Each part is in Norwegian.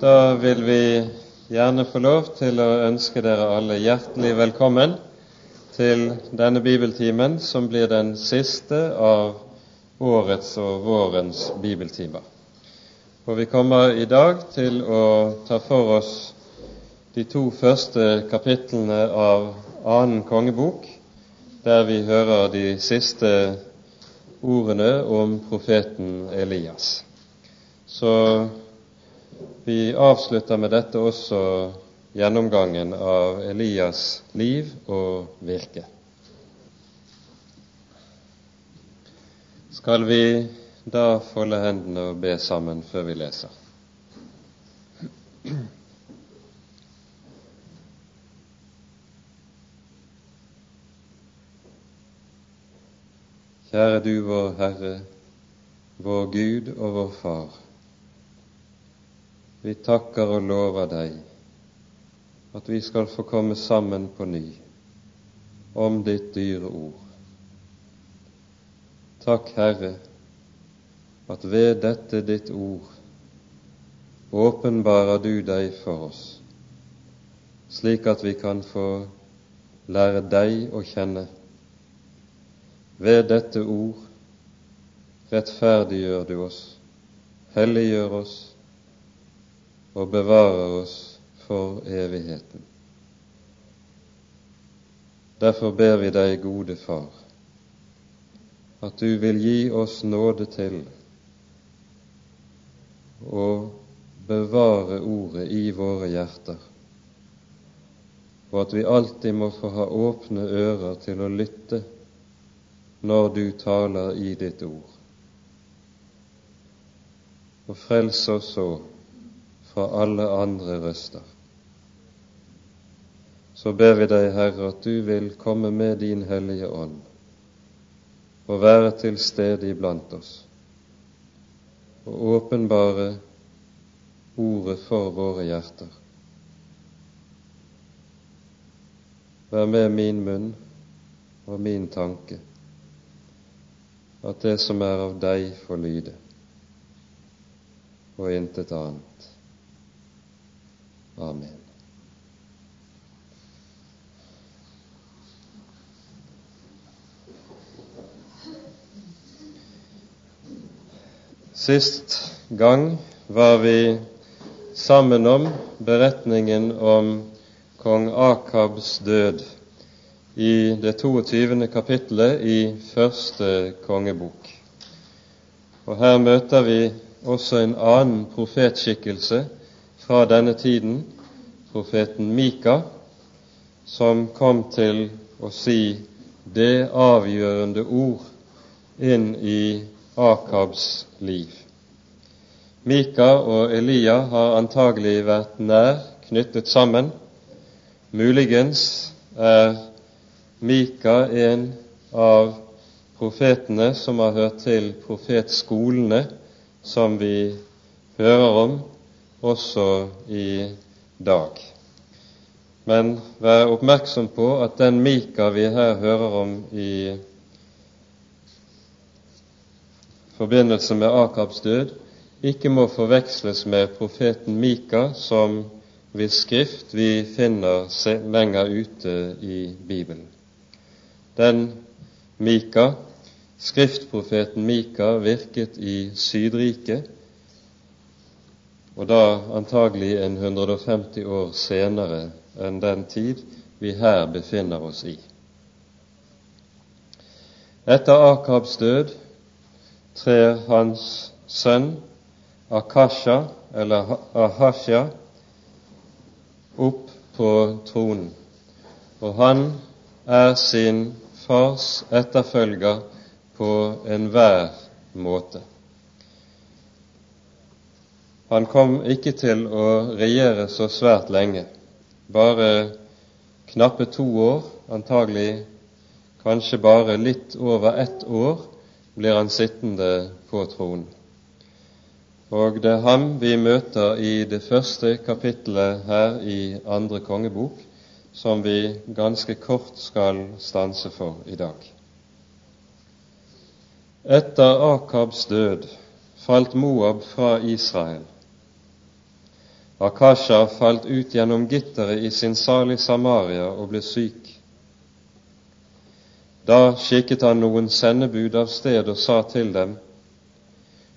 Da vil vi gjerne få lov til å ønske dere alle hjertelig velkommen til denne bibeltimen, som blir den siste av årets og vårens bibeltimer. Og vi kommer i dag til å ta for oss de to første kapitlene av annen kongebok, der vi hører de siste ordene om profeten Elias. Så vi avslutter med dette også gjennomgangen av Elias' liv og virke. Skal vi da folde hendene og be sammen før vi leser? Kjære du, vår Herre, vår Gud og vår Far. Vi takker og lover deg at vi skal få komme sammen på ny om ditt dyre ord. Takk, Herre, at ved dette ditt ord åpenbarer du deg for oss, slik at vi kan få lære deg å kjenne. Ved dette ord rettferdiggjør du oss, helliggjør oss og bevarer oss for evigheten. Derfor ber vi deg, gode Far, at du vil gi oss nåde til å bevare Ordet i våre hjerter, og at vi alltid må få ha åpne ører til å lytte når du taler i ditt ord. Og frels oss så fra alle andre røster. Så ber vi deg, Herre, at du vil komme med din Hellige Ånd og være til stede iblant oss og åpenbare ordet for våre hjerter. Vær med min munn og min tanke, at det som er av deg, får lyde, og intet annet. Amen. Sist gang var vi sammen om beretningen om kong Akabs død i det 22. kapittelet i første kongebok. Og Her møter vi også en annen profetskikkelse fra denne tiden, profeten Mika, som kom til å si det avgjørende ord inn i Akabs liv. Mika og Elia har antagelig vært nær knyttet sammen. Muligens er Mika en av profetene som har hørt til profetskolene som vi hører om også i dag. Men vær oppmerksom på at den Mika vi her hører om i forbindelse med Akabs død, ikke må forveksles med profeten Mika, som hvis skrift vi finner lenger ute i Bibelen. Den Mika, skriftprofeten Mika, virket i Sydriket og da antagelig en 150 år senere enn den tid vi her befinner oss i. Etter Akabs død trer hans sønn Akasha, eller Ahasha, opp på tronen, og han er sin fars etterfølger på enhver måte. Han kom ikke til å regjere så svært lenge, bare knappe to år, antagelig kanskje bare litt over ett år, blir han sittende på tronen. Og det er ham vi møter i det første kapittelet her i andre kongebok, som vi ganske kort skal stanse for i dag. Etter Akabs død falt Moab fra Israel Akasha falt ut gjennom gitteret i sin sal i Samaria og ble syk. Da skikket han noen sendebud av sted og sa til dem,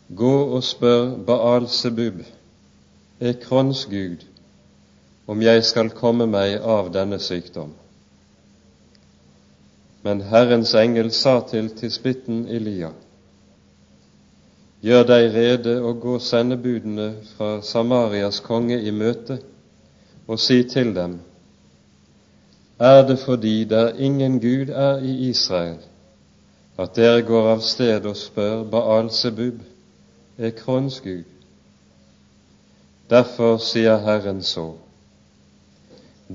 Gå og spør Baal Sebub, Ekrons gud, om jeg skal komme meg av denne sykdom. Men Herrens engel sa til tisbitten Elia, Gjør deg rede og gå sendebudene fra Samarias konge i møte, og si til dem:" Er det fordi der ingen Gud er i Israel, at dere går av sted og spør Baal Sebub, Ekrons Gud? Derfor sier Herren så:"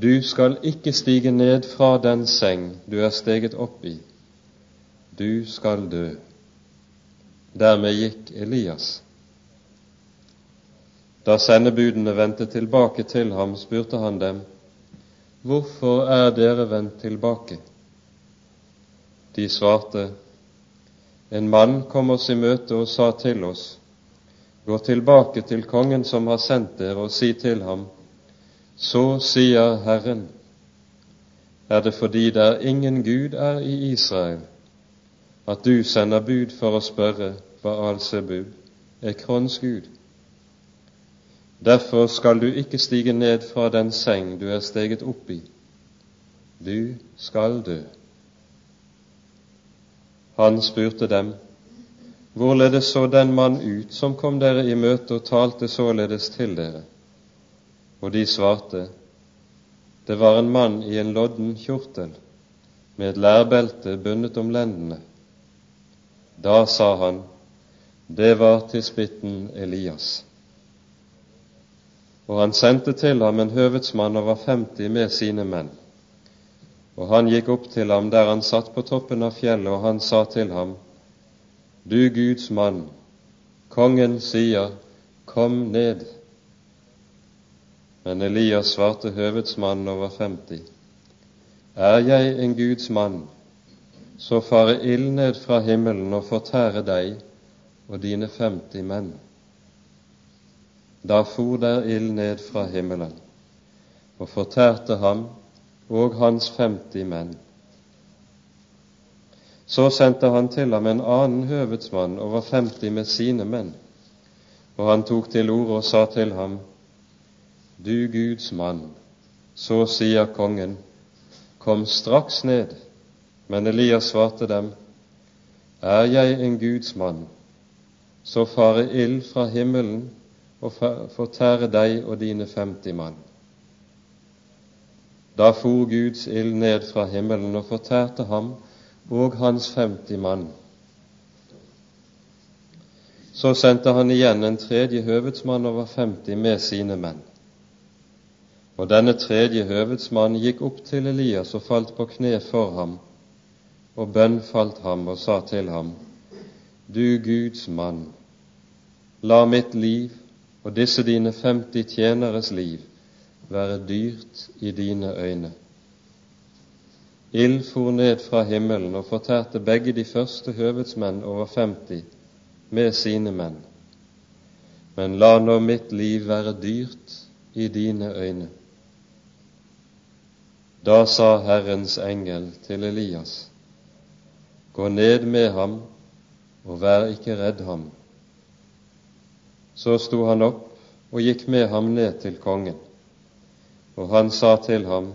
Du skal ikke stige ned fra den seng du er steget opp i. Du skal dø. Dermed gikk Elias. Da sendebudene vendte tilbake til ham, spurte han dem, Hvorfor er dere vendt tilbake? De svarte, En mann kom oss i møte og sa til oss, Gå tilbake til kongen som har sendt dere, og si til ham, Så sier Herren, er det fordi det er ingen Gud er i Israel, at du sender bud for å spørre Baal Sebub, Ekrons gud. Derfor skal du ikke stige ned fra den seng du er steget opp i. Du skal dø. Han spurte dem, Hvorledes så den mann ut som kom dere i møte og talte således til dere? Og de svarte, Det var en mann i en lodden kjortel med et lærbelte bundet om lendene. Da sa han, det var tisbitten Elias. Og han sendte til ham en høvedsmann over 50 med sine menn. Og han gikk opp til ham der han satt på toppen av fjellet, og han sa til ham, Du Guds mann, kongen sier, Kom ned. Men Elias svarte høvedsmannen over 50, Er jeg en Guds mann, så fare ild ned fra himmelen og fortære deg og dine femti menn. Da for der ild ned fra himmelen og fortærte ham og hans femti menn. Så sendte han til ham en annen høvedsmann over femti med sine menn, og han tok til orde og sa til ham, Du Guds mann, så sier kongen, kom straks ned men Elias svarte dem, Er jeg en Guds mann, så fare ild fra himmelen og fortære deg og dine femti mann. Da for Guds ild ned fra himmelen og fortærte ham og hans femti mann. Så sendte han igjen en tredje høvedsmann over femti med sine menn. Og denne tredje høvedsmann gikk opp til Elias og falt på kne for ham og bønnfalt ham og sa til ham, Du Guds mann, la mitt liv og disse dine femti tjeneres liv være dyrt i dine øyne. Ild for ned fra himmelen og fortærte begge de første høvedsmenn over femti med sine menn. Men la nå mitt liv være dyrt i dine øyne. Da sa Herrens engel til Elias:" Gå ned med ham, og vær ikke redd ham. Så sto han opp og gikk med ham ned til kongen. Og han sa til ham,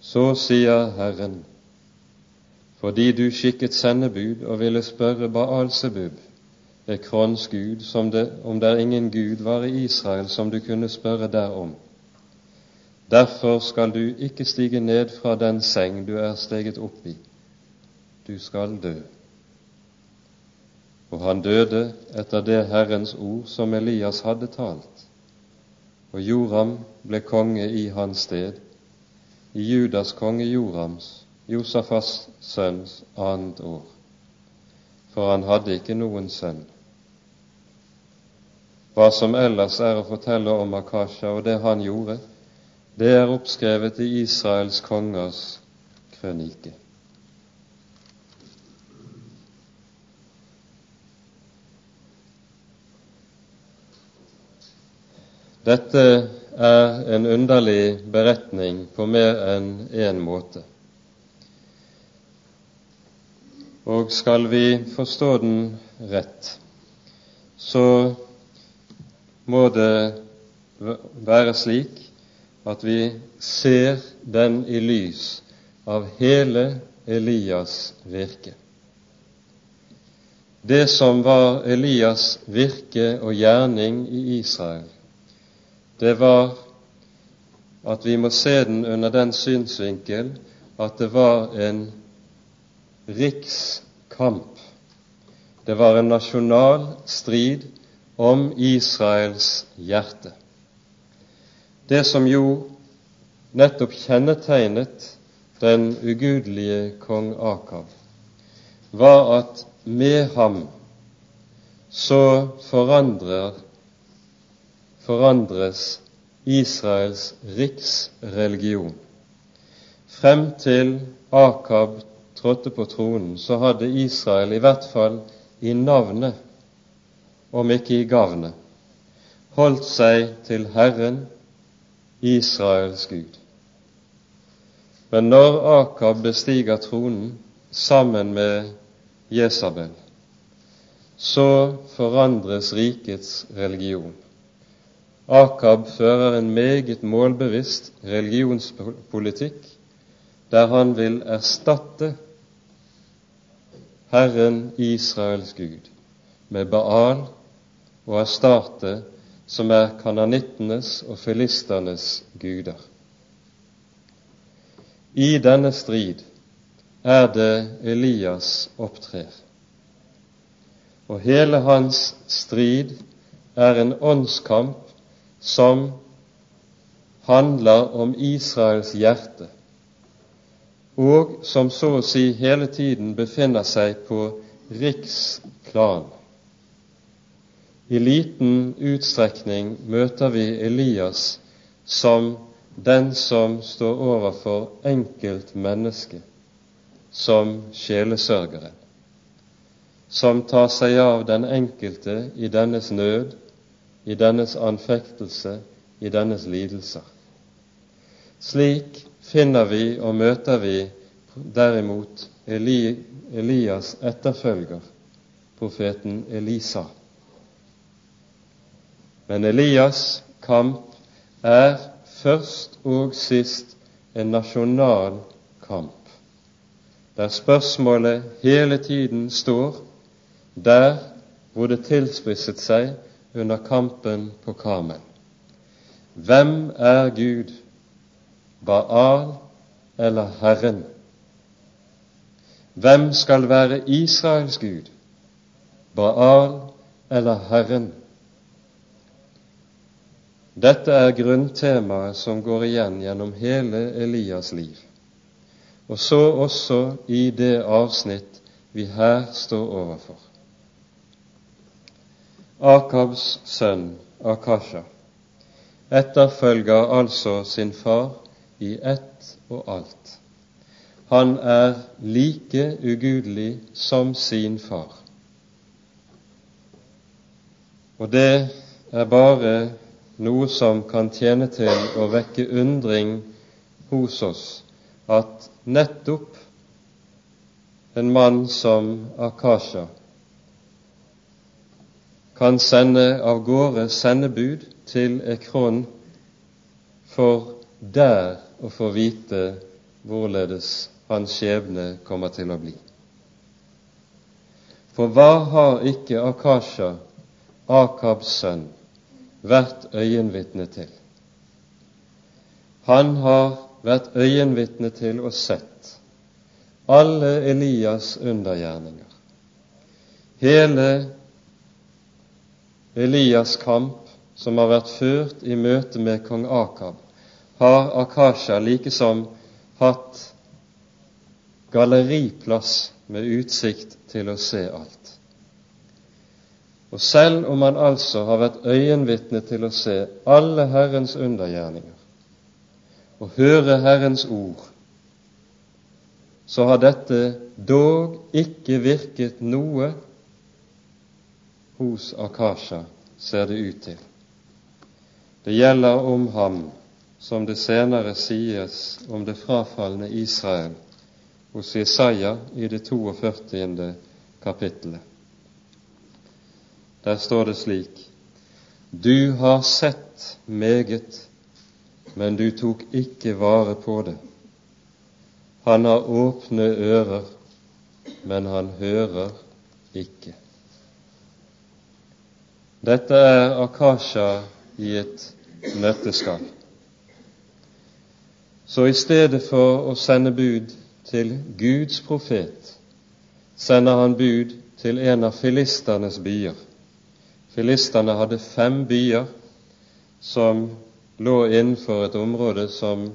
Så sier Herren, fordi du skikket sendebud og ville spørre Baalsebub, Ekrons gud, det, om der ingen gud var i Israel som du kunne spørre derom. Derfor skal du ikke stige ned fra den seng du er steget opp i du skal dø. Og han døde etter det Herrens ord som Elias hadde talt. Og Joram ble konge i hans sted, i Judas konge Jorams, Josafas sønns annet år. For han hadde ikke noen sønn. Hva som ellers er å fortelle om Akasha og det han gjorde, det er oppskrevet i Israels kongers krønike. Dette er en underlig beretning på mer enn én måte. Og skal vi forstå den rett, så må det være slik at vi ser den i lys av hele Elias virke. Det som var Elias' virke og gjerning i Israel, det var at vi må se den under den synsvinkel at det var en rikskamp. Det var en nasjonal strid om Israels hjerte. Det som jo nettopp kjennetegnet den ugudelige kong Akav, var at med ham så forandrer, forandres Israels riksreligion. Frem til Akab trådte på tronen, så hadde Israel i hvert fall i navnet, om ikke i gavnet, holdt seg til Herren, Israels Gud. Men når Akab bestiger tronen sammen med Jesabel, så forandres rikets religion. Akab fører en meget målbevisst religionspolitikk der han vil erstatte Herren Israels Gud med Baal og Astarte, som er kananittenes og filisternes guder. I denne strid er det Elias opptrer. Og hele hans strid er en åndskamp som handler om Israels hjerte, og som så å si hele tiden befinner seg på riksplan. I liten utstrekning møter vi Elias som den som står overfor enkeltmennesket som sjelesørgeren, som tar seg av den enkelte i dennes nød, i dennes anfektelse, i dennes lidelser. Slik finner vi og møter vi derimot Eli, Elias etterfølger, profeten Elisa. Men Elias' kamp er først og sist en nasjonal kamp der spørsmålet hele tiden står der hvor det tilspisset seg under kampen på Karmel. Hvem er Gud, Baal eller Herren? Hvem skal være Israels Gud, Baal eller Herren? Dette er grunntemaet som går igjen gjennom hele Elias liv og så også i det avsnitt vi her står overfor. Akabs sønn Akasha etterfølger altså sin far i ett og alt. Han er like ugudelig som sin far. Og det er bare noe som kan tjene til å vekke undring hos oss at nettopp en mann som Akasha kan sende av gårde sendebud til Ekron for der å få vite hvorledes hans skjebne kommer til å bli. For hva har ikke Akasha, Akabs sønn, vært øyenvitne til? Han har vært øyenvitne til og sett alle Elias' undergjerninger. Hele Elias' kamp som har vært ført i møte med kong Akab, har Akasha likesom hatt galleriplass med utsikt til å se alt. Og selv om han altså har vært øyenvitne til å se alle Herrens undergjerninger, og høre Herrens ord, så har dette dog ikke virket noe hos Akasha, ser det ut til. Det gjelder om ham som det senere sies om det frafalne Israel hos Jesaja i det 42. kapittelet. Der står det slik Du har sett meget, men du tok ikke vare på det. Han har åpne ører, men han hører ikke. Dette er Akasha i et nøtteskall. Så i stedet for å sende bud til Guds profet, sender han bud til en av filisternes byer. Filisterne hadde fem byer som lå innenfor et område som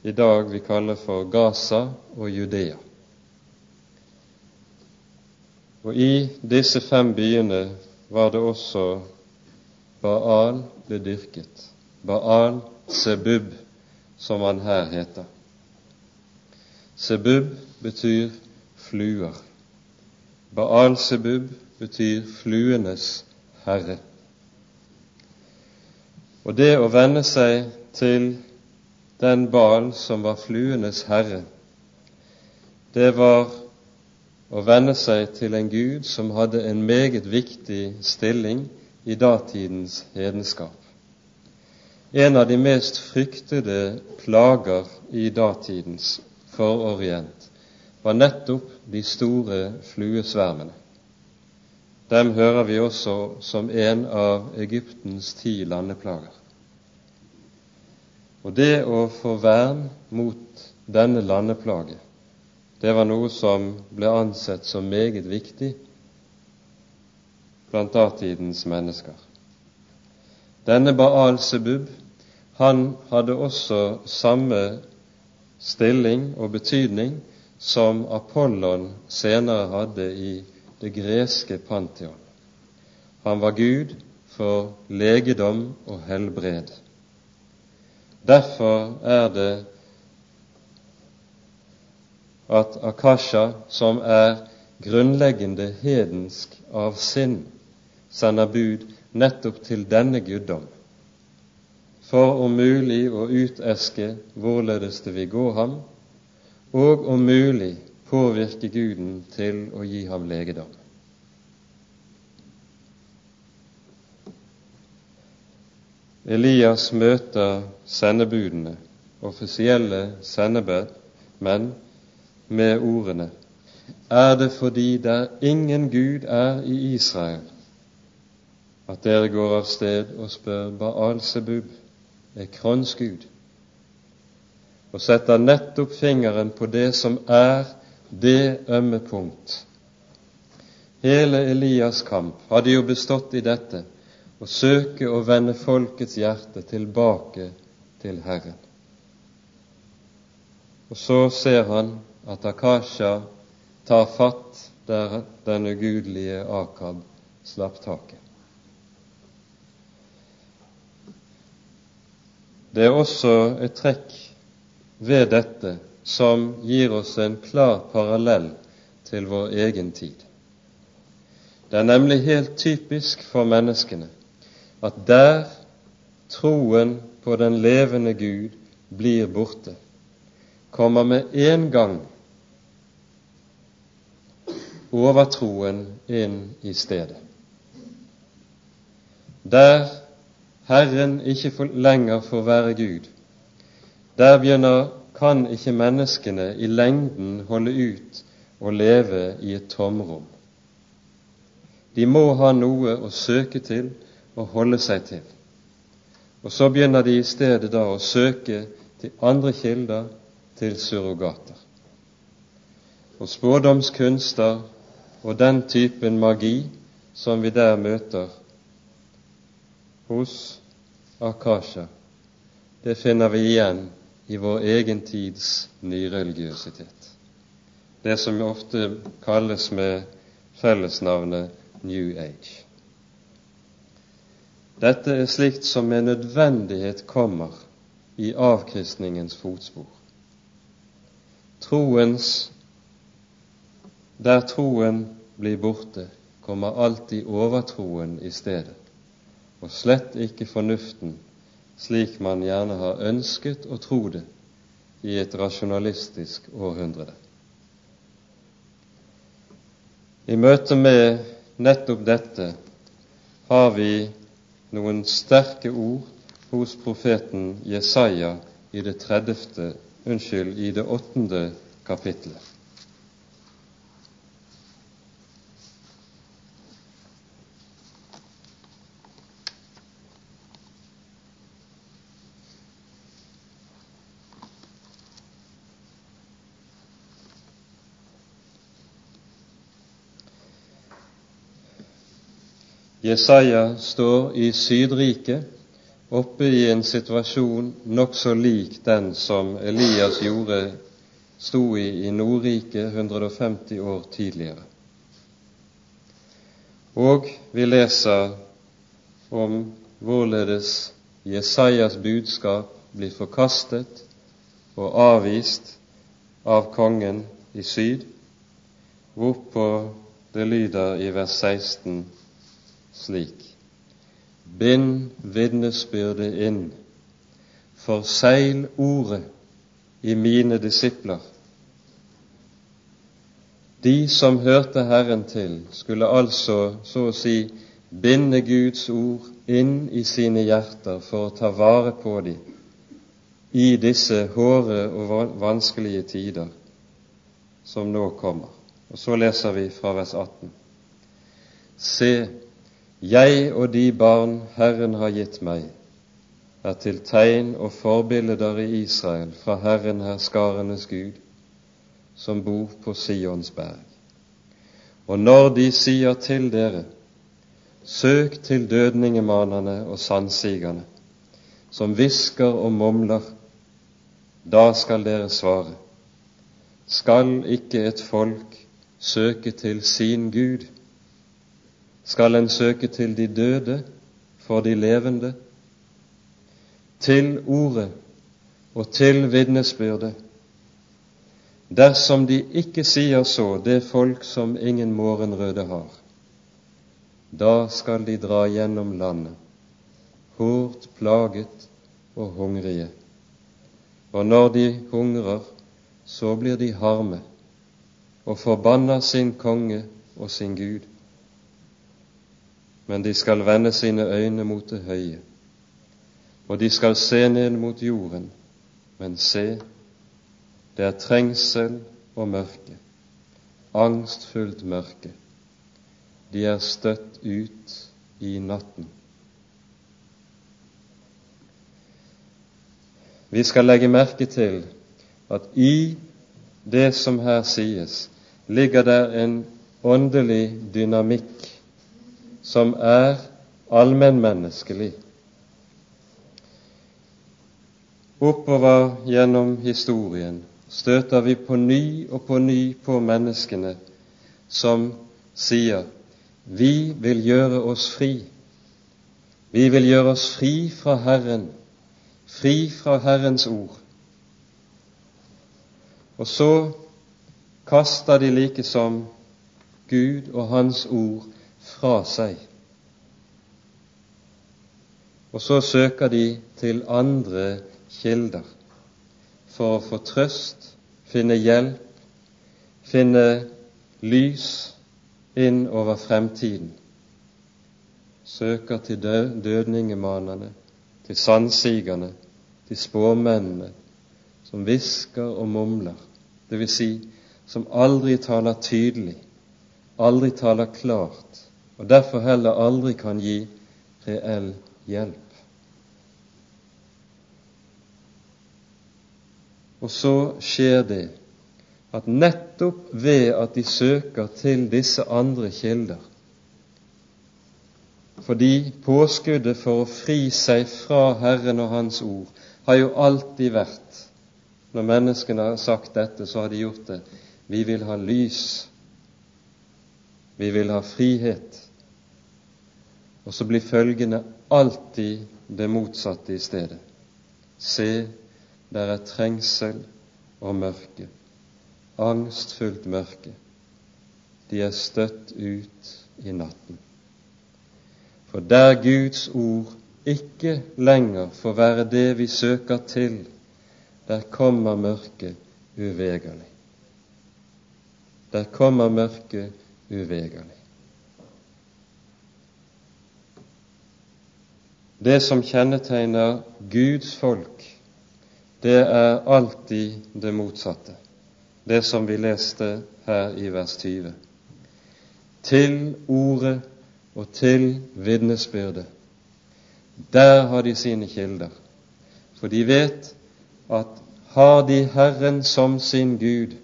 i dag vi kaller for Gaza og Judea. Og i disse fem byene var det også Baal ble dyrket. Baal Sebub, som han her heter. Sebub betyr fluer. Baal Sebub betyr fluenes herre. Og det å venne seg til den Baal som var fluenes herre, det var å venne seg til en gud som hadde en meget viktig stilling i datidens hedenskap. En av de mest fryktede plager i datidens fororient var nettopp de store fluesvermene. Dem hører vi også som en av Egyptens ti landeplager. Og det å få vern mot denne landeplage, det var noe som ble ansett som meget viktig blant datidens mennesker. Denne Baal Sebub, han hadde også samme stilling og betydning som Apollon senere hadde i det greske Pantheon. Han var Gud for legedom og helbred. Derfor er det at Akasha, som er grunnleggende hedensk av sinn, sender bud nettopp til denne guddom, for om mulig å uteske hvorledes det vil gå ham, og om mulig påvirke Guden til å gi ham legedom. Elias møter sendebudene, offisielle sendemenn, med ordene Er det fordi der ingen Gud er i Israel, at dere går av sted og spør Baal Sebub, Ekrons Gud, og setter nettopp fingeren på det som er det ømme punkt. Hele Elias' kamp hadde jo bestått i dette å søke å vende folkets hjerte tilbake til Herren. Og så ser han at Akasha tar fatt der den ugudelige Akab slapp taket. Det er også et trekk ved dette som gir oss en klar parallell til vår egen tid. Det er nemlig helt typisk for menneskene at der troen på den levende Gud blir borte, kommer med en gang overtroen inn i stedet. Der Herren ikke lenger får være Gud, der begynner kan ikke menneskene i lengden holde ut og leve i et tomrom. De må ha noe å søke til og holde seg til. Og så begynner de i stedet da å søke til andre kilder, til surrogater. Og spådomskunster og den typen magi som vi der møter hos Akasha, det finner vi igjen i vår egen tids nyreligiøsitet. Det som ofte kalles med fellesnavnet New Age. Dette er slikt som med nødvendighet kommer i avkristningens fotspor. Troens Der troen blir borte, kommer alltid overtroen i stedet, og slett ikke fornuften slik man gjerne har ønsket å tro det i et rasjonalistisk århundre. I møte med nettopp dette har vi noen sterke ord hos profeten Jesaja i det 30. unnskyld, i det åttende kapittelet. Jesaja står i Sydriket, oppe i en situasjon nokså lik den som Elias gjorde, sto i i Nordriket 150 år tidligere. Og vi leser om hvorledes Jesajas budskap blir forkastet og avvist av kongen i syd, hvorpå det lyder i vers 16 slik Bind vitnesbyrdet inn, forsegl ordet i mine disipler. De som hørte Herren til, skulle altså så å si binde Guds ord inn i sine hjerter for å ta vare på dem i disse hårde og vanskelige tider som nå kommer. Og så leser vi fra vers 18. Se, jeg og de barn Herren har gitt meg, er til tegn og forbilder i Israel fra Herren herskarenes Gud, som bor på Sions berg. Og når de sier til dere, søk til dødningemanerne og sannsigerne, som hvisker og mumler, da skal dere svare, skal ikke et folk søke til sin Gud? Skal en søke til de døde for de levende, til ordet og til vitnesbyrdet. Dersom de ikke sier så, det folk som ingen morgenrøde har, da skal de dra gjennom landet, hårdt plaget og hungrige. Og når de hungrer, så blir de harme og forbanner sin konge og sin Gud men de skal vende sine øyne mot det høye, og de skal se ned mot jorden, men se, det er trengsel og mørke, angstfullt mørke. De er støtt ut i natten. Vi skal legge merke til at i det som her sies, ligger der en åndelig dynamikk som er allmennmenneskelig. Oppover gjennom historien støter vi på ny og på ny på menneskene som sier vi vil gjøre oss fri. Vi vil gjøre oss fri fra Herren, fri fra Herrens ord. Og så kaster de like som Gud og Hans ord fra seg. Og så søker de til andre kilder for å få trøst, finne hjelp, finne lys inn over fremtiden. Søker til dødningemanene, til sandsigerne, til spåmennene, som hvisker og mumler, dvs. Si, som aldri taler tydelig, aldri taler klart, og derfor heller aldri kan gi reell hjelp. Og så skjer det at nettopp ved at de søker til disse andre kilder, fordi påskuddet for å fri seg fra Herren og Hans ord har jo alltid vært Når menneskene har sagt dette, så har de gjort det. Vi vil ha lys. Vi vil ha frihet. Og så blir følgende alltid det motsatte i stedet. Se, der er trengsel og mørke, angstfullt mørke. De er støtt ut i natten. For der Guds ord ikke lenger får være det vi søker til, der kommer mørket uvegerlig. Der kommer mørket uvegerlig. Det som kjennetegner Guds folk, det er alltid det motsatte, det som vi leste her i vers 20. Til ordet og til vitnesbyrdet. Der har de sine kilder, for de vet at har de Herren som sin Gud,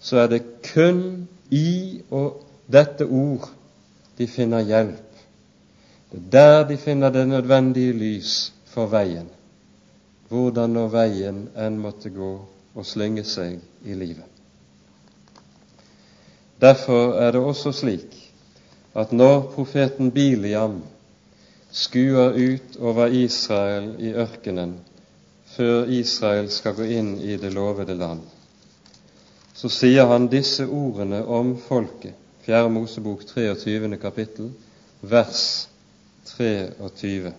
så er det kun i og dette ord de finner hjelp. Det er der de finner det nødvendige lys for veien, hvordan nå veien enn måtte gå og slynge seg i livet. Derfor er det også slik at når profeten Biliam skuer ut over Israel i ørkenen før Israel skal gå inn i det lovede land, så sier han disse ordene om folket, 4. Mosebok 23. kapittel, vers 23.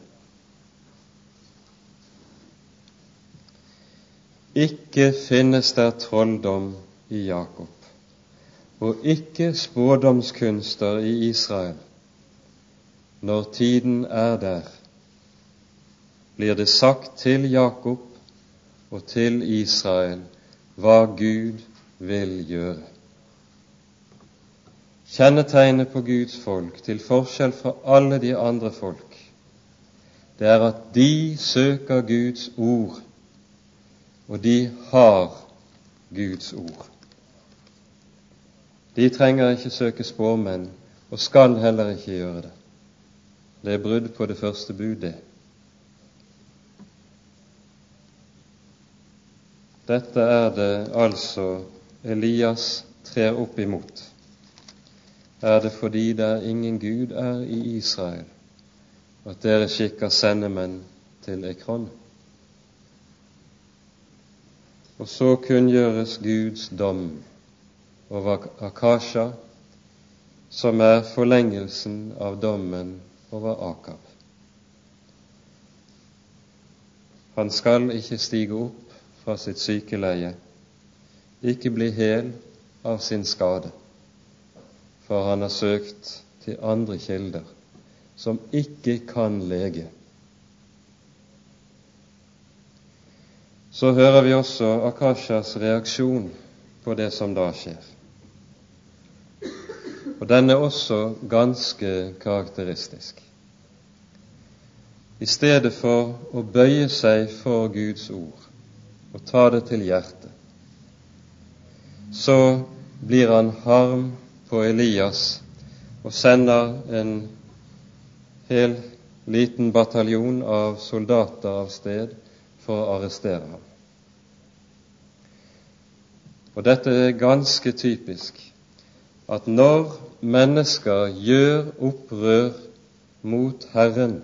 Ikke finnes der trolldom i Jakob, og ikke spådomskunster i Israel. Når tiden er der, blir det sagt til Jakob og til Israel hva Gud vil gjøre. Kjennetegnet på Guds folk, til forskjell fra alle de andre folk, det er at de søker Guds ord, og de har Guds ord. De trenger ikke søke spåmenn, og skal heller ikke gjøre det. Det er brudd på det første budet. Dette er det altså Elias trer opp imot. Er det fordi det ingen Gud er i Israel, at dere skikker sendemenn til Ekron? Og så kunngjøres Guds dom over Akasha, som er forlengelsen av dommen over Akab. Han skal ikke stige opp fra sitt sykeleie, ikke bli hel av sin skade, for han har søkt til andre kilder som ikke kan lege. Så hører vi også Akashas reaksjon på det som da skjer. Og den er også ganske karakteristisk. I stedet for å bøye seg for Guds ord, og ta det til hjertet. Så blir han harm på Elias og sender en hel liten bataljon av soldater av sted for å arrestere ham. Og dette er ganske typisk at når mennesker gjør opprør mot Herren,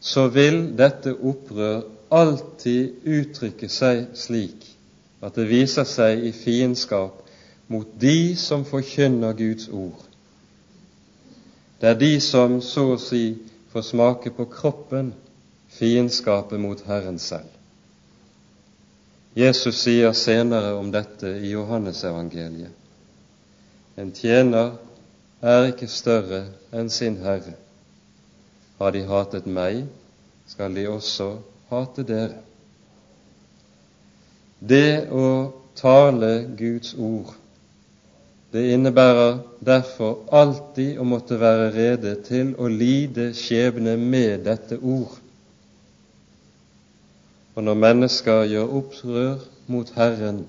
så vil dette opprør alltid uttrykke seg slik at det viser seg i fiendskap mot de som forkynner Guds ord. Det er de som så å si får smake på kroppen fiendskapet mot Herren selv. Jesus sier senere om dette i Johannesevangeliet. En tjener er ikke større enn sin herre. Har de hatet meg, skal de også hate dere. Det å tale Guds ord, det innebærer derfor alltid å måtte være rede til å lide skjebne med dette ord. Og når mennesker gjør opprør mot Herren,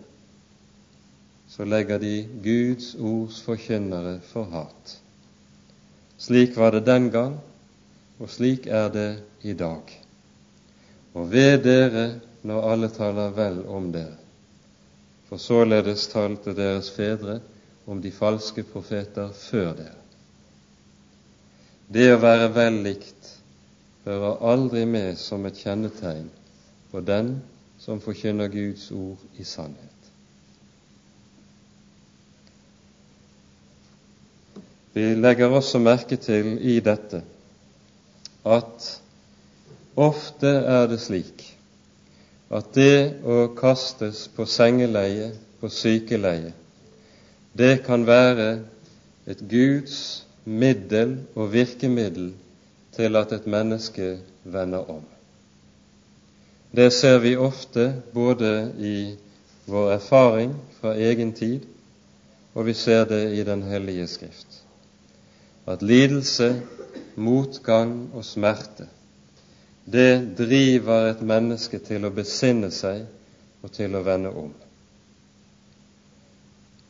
så legger de Guds ords forkynnere for hat. Slik var det den gang, og slik er det i dag. Og ved dere når alle taler vel om dere. For således talte deres fedre om de falske profeter før dere. Det å være vel likt hører aldri med som et kjennetegn på den som forkynner Guds ord i sannhet. Vi legger også merke til i dette at ofte er det slik at det å kastes på sengeleie, på sykeleie, det kan være et Guds middel og virkemiddel til at et menneske vender om. Det ser vi ofte både i vår erfaring fra egen tid, og vi ser det i Den hellige Skrift. At lidelse, motgang og smerte det driver et menneske til å besinne seg og til å vende om.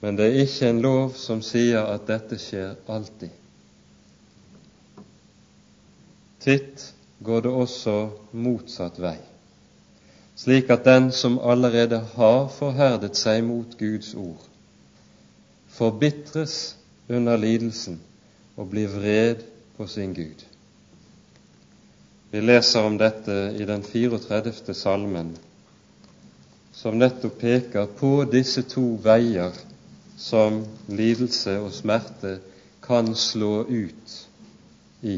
Men det er ikke en lov som sier at dette skjer alltid. Titt går det også motsatt vei, slik at den som allerede har forherdet seg mot Guds ord, forbitres under lidelsen og blir vred på sin Gud. Vi leser om dette i den 34. salmen, som nettopp peker på disse to veier som lidelse og smerte kan slå ut i.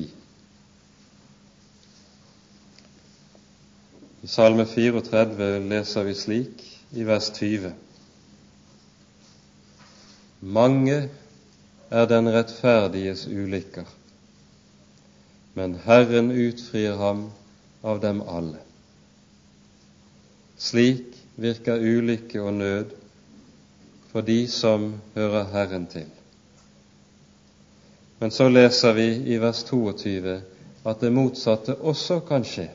I Salme 34 leser vi slik i vers 20.: Mange er den rettferdiges ulykker men Herren utfrir ham av dem alle. Slik virker ulykke og nød for de som hører Herren til. Men så leser vi i vers 22 at det motsatte også kan skje.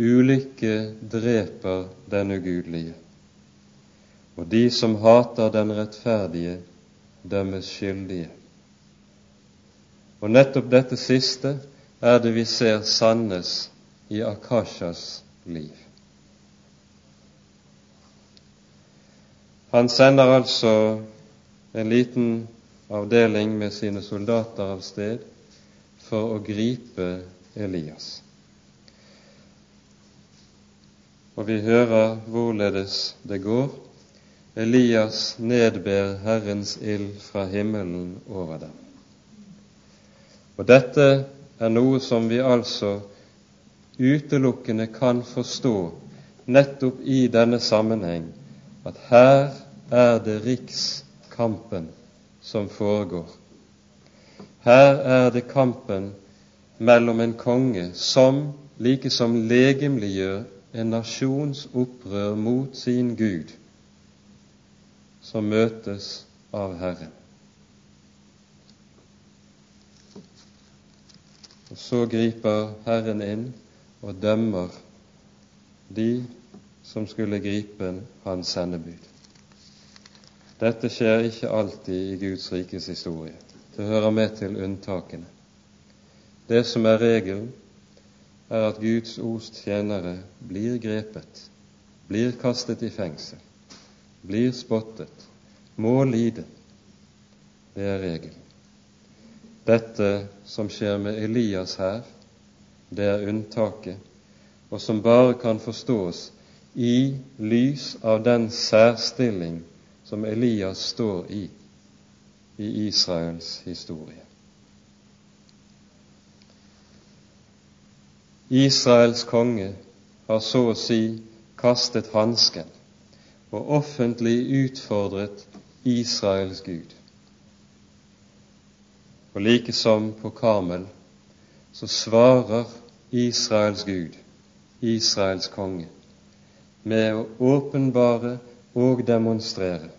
Ulykke dreper den ugudelige, og de som hater den rettferdige, dømmes skyldige. Og nettopp dette siste er det vi ser sannes i Akashas liv. Han sender altså en liten avdeling med sine soldater av sted for å gripe Elias. Og vi hører hvorledes det går. Elias nedber Herrens ild fra himmelen over dem. Og dette er noe som vi altså utelukkende kan forstå nettopp i denne sammenheng, at her er det rikskampen som foregår. Her er det kampen mellom en konge som like som legemliggjør en nasjons opprør mot sin Gud, som møtes av Herren. Og så griper Herren inn og dømmer de som skulle gripe hans sendebud. Dette skjer ikke alltid i Guds rikes historie. Det hører med til unntakene. Det som er regelen, er at Guds ords tjenere blir grepet, blir kastet i fengsel, blir spottet, må lide. Det er regelen. Dette som skjer med Elias her, det er unntaket, og som bare kan forstås i lys av den særstilling som Elias står i i Israels historie. Israels konge har så å si kastet hansken og offentlig utfordret Israels Gud. Og like som på Karmel så svarer Israels Gud, Israels konge, med å åpenbare og demonstrere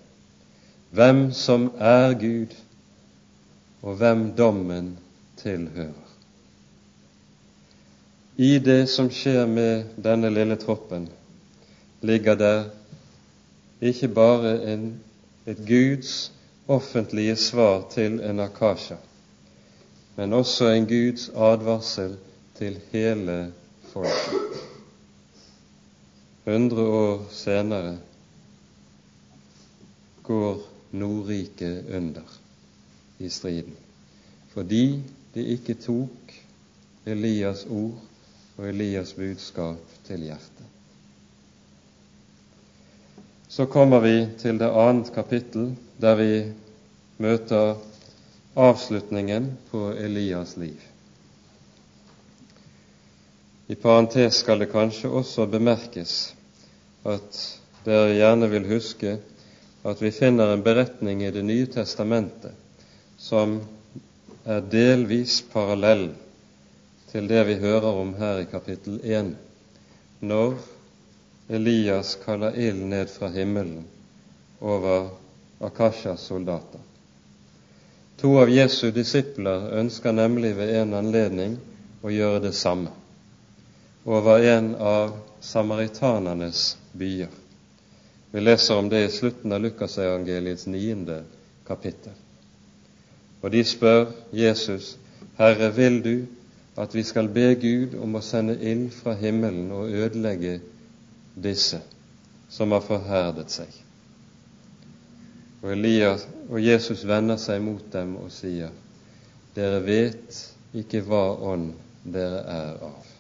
hvem som er Gud, og hvem dommen tilhører. I det som skjer med denne lille troppen, ligger der ikke bare en, et Guds offentlige svar til en akasha, men også en Guds advarsel til hele folket. Hundre år senere går Nordriket under i striden, fordi de ikke tok Elias' ord og Elias' budskap til hjertet. Så kommer vi til det annet kapittel, der vi møter avslutningen på Elias' liv. I parentes skal det kanskje også bemerkes at dere gjerne vil huske at vi finner en beretning i Det nye testamentet som er delvis parallell til det vi hører om her i kapittel 1, når Elias kaller ild ned fra himmelen over Akashas soldater. To av Jesu disipler ønsker nemlig ved en anledning å gjøre det samme over en av samaritanernes byer. Vi leser om det i slutten av Lukasevangeliets niende kapittel. Og de spør Jesus, Herre, vil du at vi skal be Gud om å sende ild fra himmelen og ødelegge disse som har forherdet seg? Og, Elias, og Jesus vender seg mot dem og sier, Dere vet ikke hva ånd dere er av.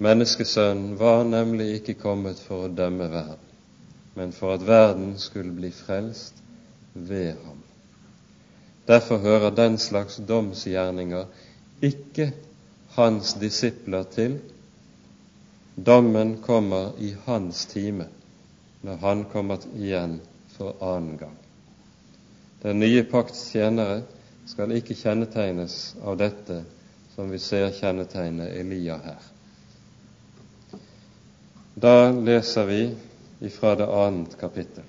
Menneskesønnen var nemlig ikke kommet for å dømme verden, men for at verden skulle bli frelst ved ham. Derfor hører den slags domsgjerninger ikke hans disipler til. Dommen kommer i hans time, når han kommer igjen for annen gang. Den nye pakts tjenere skal ikke kjennetegnes av dette som vi ser kjennetegnet Elia her. Da leser vi ifra det annet kapittel.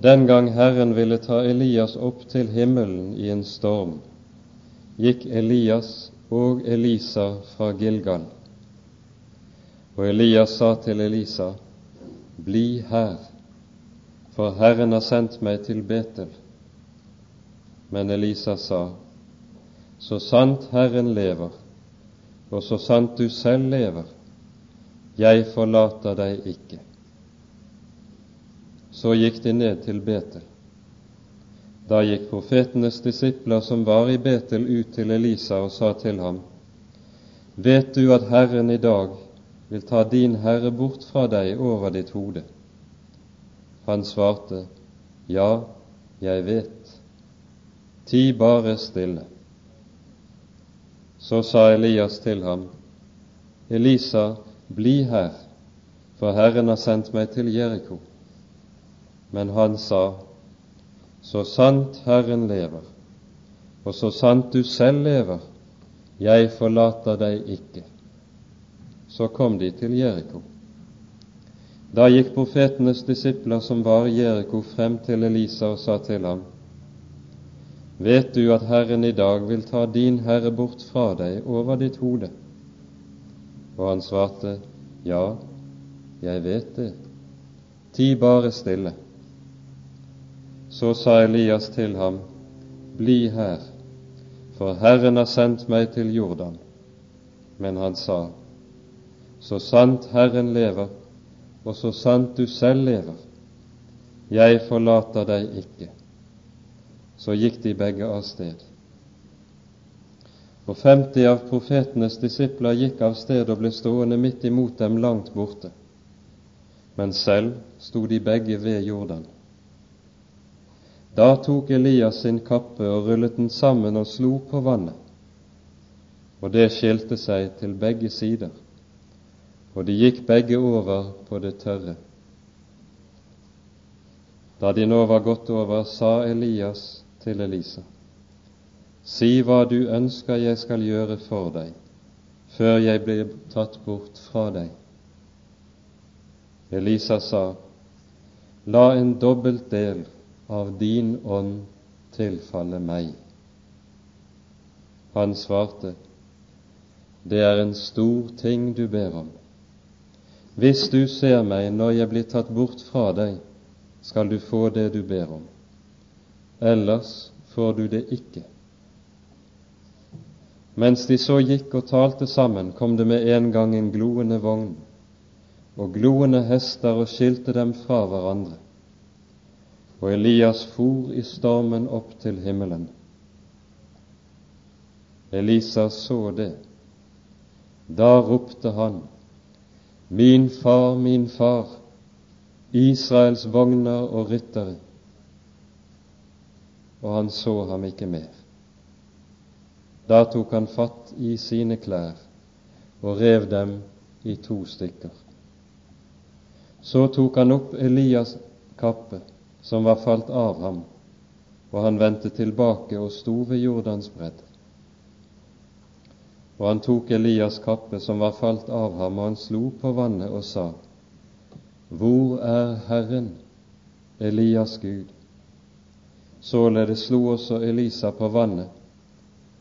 Den gang Herren ville ta Elias opp til himmelen i en storm, gikk Elias og Elisa fra Gilgal. Og Elias sa til Elisa, Bli her, for Herren har sendt meg til Betel. Men Elisa sa, Så sant Herren lever, og så sant du selv lever, jeg forlater deg ikke. Så gikk de ned til Betel. Da gikk profetenes disipler som var i Betel, ut til Elisa og sa til ham, Vet du at Herren i dag vil ta din Herre bort fra deg over ditt hode? Han svarte, Ja, jeg vet ti bare stille. Så sa Elias til ham, Elisa, bli her, for Herren har sendt meg til Jeriko. Men han sa, Så sant Herren lever, og så sant du selv lever, jeg forlater deg ikke. Så kom de til Jeriko. Da gikk profetenes disipler som var i Jeriko, frem til Elisa og sa til ham, Vet du at Herren i dag vil ta din Herre bort fra deg over ditt hode? Og han svarte, Ja, jeg vet det. Ti bare stille. Så sa Elias til ham, Bli her, for Herren har sendt meg til Jordan. Men han sa, Så sant Herren lever, og så sant du selv lever, jeg forlater deg ikke så gikk de begge av sted. Og femti av profetenes disipler gikk av sted og ble stående midt imot dem langt borte, men selv sto de begge ved Jordan. Da tok Elias sin kappe og rullet den sammen og slo på vannet, og det skilte seg til begge sider, og de gikk begge over på det tørre. Da de nå var gått over, sa Elias til Elisa. Si hva du ønsker jeg skal gjøre for deg, før jeg blir tatt bort fra deg. Elisa sa, La en dobbelt del av din ånd tilfalle meg. Han svarte, Det er en stor ting du ber om. Hvis du ser meg når jeg blir tatt bort fra deg, skal du få det du ber om ellers får du det ikke. Mens de så gikk og talte sammen, kom det med en gang en gloende vogn og gloende hester og skilte dem fra hverandre. Og Elias for i stormen opp til himmelen. Elisa så det. Da ropte han, Min far, min far, Israels vogner og ryttere, og han så ham ikke mer. Da tok han fatt i sine klær og rev dem i to stykker. Så tok han opp Elias' kappe, som var falt av ham, og han vendte tilbake og sto ved Jordans bredd. Og han tok Elias' kappe, som var falt av ham, og han slo på vannet og sa:" Hvor er Herren, Elias Gud? Således slo også Elisa på vannet,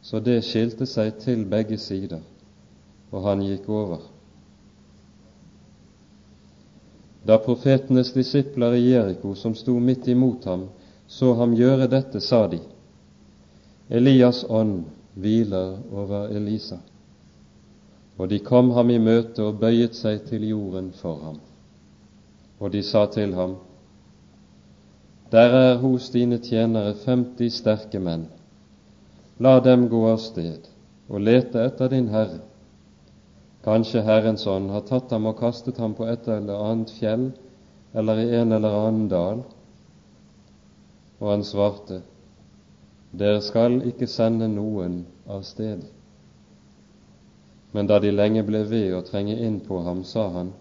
så det skilte seg til begge sider, og han gikk over. Da profetenes disipler i Jeriko, som sto midt imot ham, så ham gjøre dette, sa de, Elias' ånd hviler over Elisa. Og de kom ham i møte og bøyet seg til jorden for ham. Og de sa til ham, Der er hos dine tjenere femti sterke menn. La dem gå av sted og lete etter din Herre. Kanskje Herrens ånd har tatt ham og kastet ham på et eller annet fjell eller i en eller annen dal. Og han svarte, Dere skal ikke sende noen av sted. Men da de lenge ble ved å trenge inn på ham, sa han,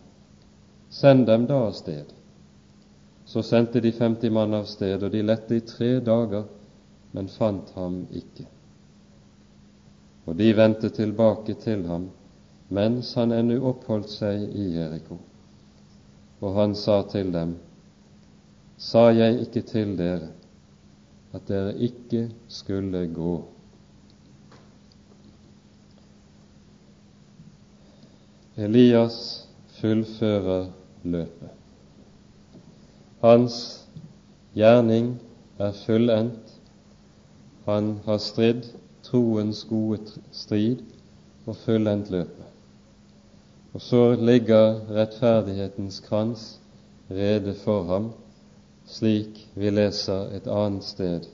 Send dem da av sted. Så sendte de femti mann av sted, og de lette i tre dager, men fant ham ikke. Og de vendte tilbake til ham mens han ennå oppholdt seg i Jeriko. Og han sa til dem, Sa jeg ikke til dere at dere ikke skulle gå? Elias fullfører løpet. Hans gjerning er fullendt. Han har stridd troens gode strid og fullendt løpet. Og så ligger rettferdighetens krans rede for ham, slik vi leser et annet sted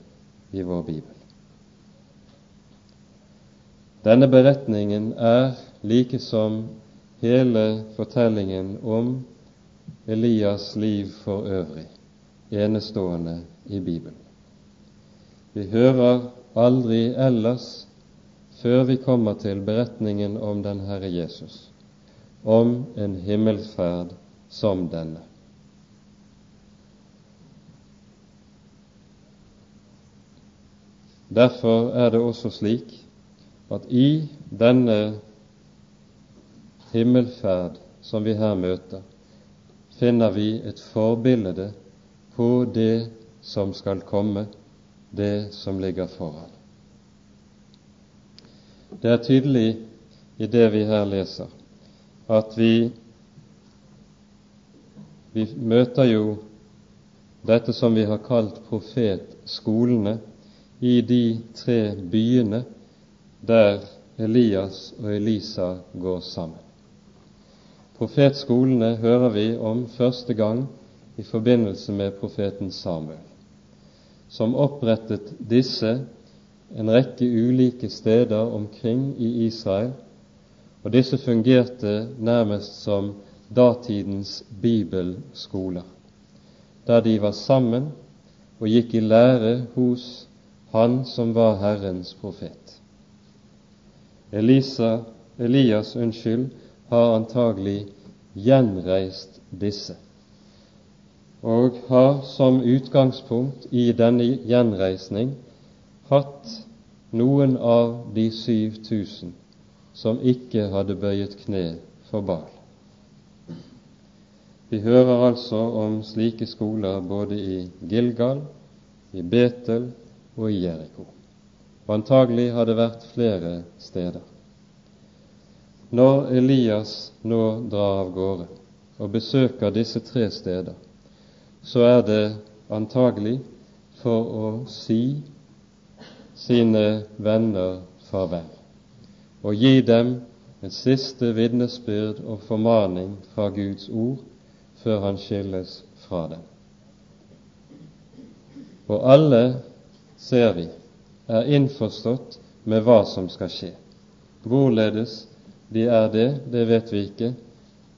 i vår bibel. Denne beretningen er like som hele fortellingen om Elias' liv for øvrig enestående i Bibelen. Vi hører aldri ellers, før vi kommer til beretningen om den Herre Jesus, om en himmelsferd som denne. Derfor er det også slik at i denne himmelferd som vi her møter, finner vi et forbilde på det som skal komme, det som ligger foran. Det er tydelig i det vi her leser, at vi, vi møter jo dette som vi har kalt profetskolene i de tre byene der Elias og Elisa går sammen. Profetskolene hører vi om første gang i forbindelse med profeten Samuel, som opprettet disse en rekke ulike steder omkring i Israel, og disse fungerte nærmest som datidens bibelskoler, der de var sammen og gikk i lære hos Han som var Herrens profet. Elisa, Elias unnskyld, har antagelig gjenreist disse, og har som utgangspunkt i denne gjenreisning hatt noen av de 7000 som ikke hadde bøyet kne for Baal. Vi hører altså om slike skoler både i Gilgal, i Betel og i Jeriko. Antagelig har det vært flere steder. Når Elias nå drar av gårde og besøker disse tre steder, så er det antagelig for å si sine venner farvel og gi dem et siste vitnesbyrd og formaning fra Guds ord før han skilles fra dem. Og alle, ser vi, er innforstått med hva som skal skje. Hvorledes de er det, det vet vi ikke,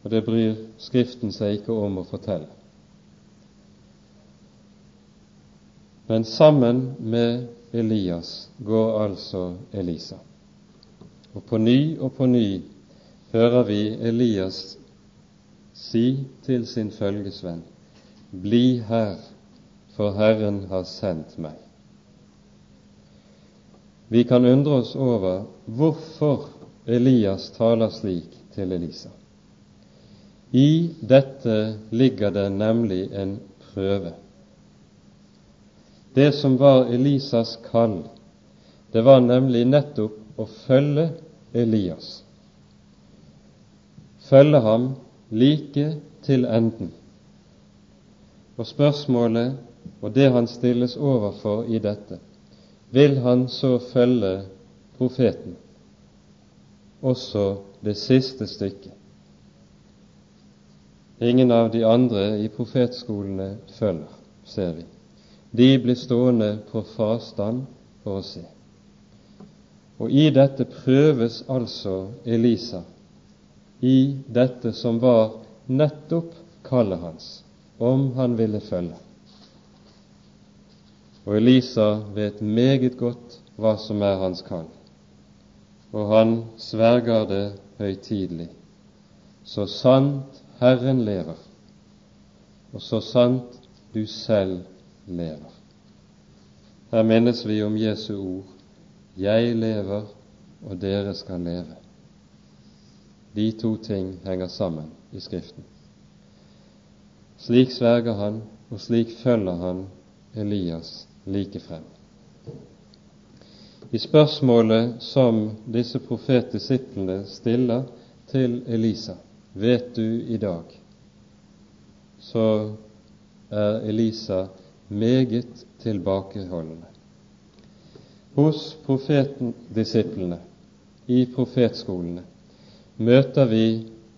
og det bryr Skriften seg ikke om å fortelle. Men sammen med Elias går altså Elisa. Og på ny og på ny hører vi Elias si til sin følgesvenn, Bli her, for Herren har sendt meg. Vi kan undre oss over hvorfor Elias taler slik til Elisa. I dette ligger det nemlig en prøve. Det som var Elisas kall, det var nemlig nettopp å følge Elias. Følge ham like til enden. Og spørsmålet og det han stilles overfor i dette, vil han så følge profeten, også det siste stykket. Ingen av de andre i profetskolene følger, ser vi. De blir stående på farstand for å se. Og i dette prøves altså Elisa i dette som var nettopp kallet hans, om han ville følge. Og Elisa vet meget godt hva som er hans kall, og han sverger det høytidelig. Så sant Herren lever, og så sant du selv lever. Her minnes vi om Jesu ord Jeg lever, og dere skal leve. De to ting henger sammen i Skriften. Slik sverger han, og slik følger han Elias like frem. I spørsmålet som disse profetdisiplene stiller til Elisa, vet du i dag, så er Elisa meget tilbakeholdende. Hos profetdisiplene i profetskolene møter vi